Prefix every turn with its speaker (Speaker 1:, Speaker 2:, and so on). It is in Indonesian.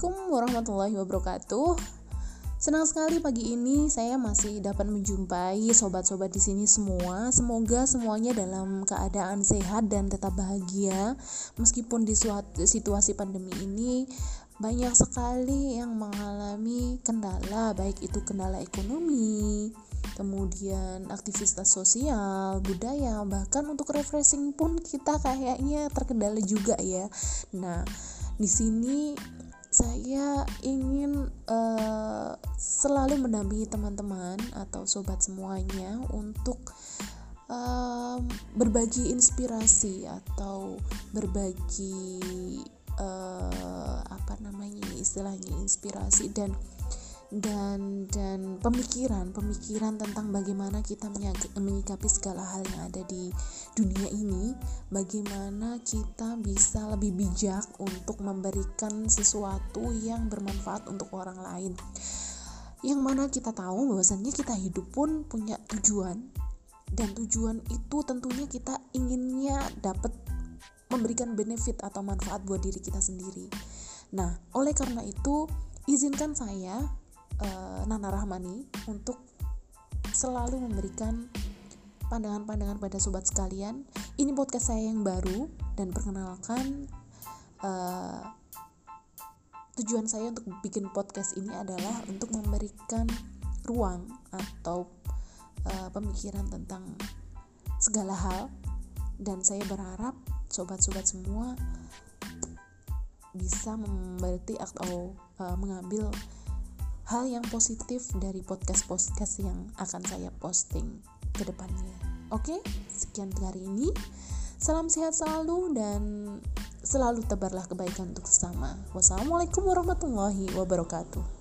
Speaker 1: Assalamualaikum warahmatullahi wabarakatuh. Senang sekali pagi ini saya masih dapat menjumpai sobat-sobat di sini semua. Semoga semuanya dalam keadaan sehat dan tetap bahagia meskipun di suatu situasi pandemi ini banyak sekali yang mengalami kendala baik itu kendala ekonomi, kemudian aktivitas sosial, budaya, bahkan untuk refreshing pun kita kayaknya terkendala juga ya. Nah, di sini saya ingin uh, selalu mendampingi teman-teman atau sobat semuanya untuk uh, berbagi inspirasi atau berbagi uh, apa namanya istilahnya inspirasi dan dan dan pemikiran pemikiran tentang bagaimana kita menyikapi segala hal yang ada di dunia ini bagaimana kita bisa lebih bijak untuk memberikan sesuatu yang bermanfaat untuk orang lain. Yang mana kita tahu bahwasannya kita hidup pun punya tujuan dan tujuan itu tentunya kita inginnya dapat memberikan benefit atau manfaat buat diri kita sendiri. Nah oleh karena itu izinkan saya uh, Nana Rahmani untuk selalu memberikan pandangan-pandangan pada sobat sekalian. Ini podcast saya yang baru dan perkenalkan uh, tujuan saya untuk bikin podcast ini adalah untuk memberikan ruang atau uh, pemikiran tentang segala hal dan saya berharap sobat-sobat semua bisa memberi atau uh, mengambil hal yang positif dari podcast-podcast yang akan saya posting ke depannya. Oke, sekian hari ini. Salam sehat selalu dan selalu tebarlah kebaikan untuk sesama. Wassalamualaikum warahmatullahi wabarakatuh.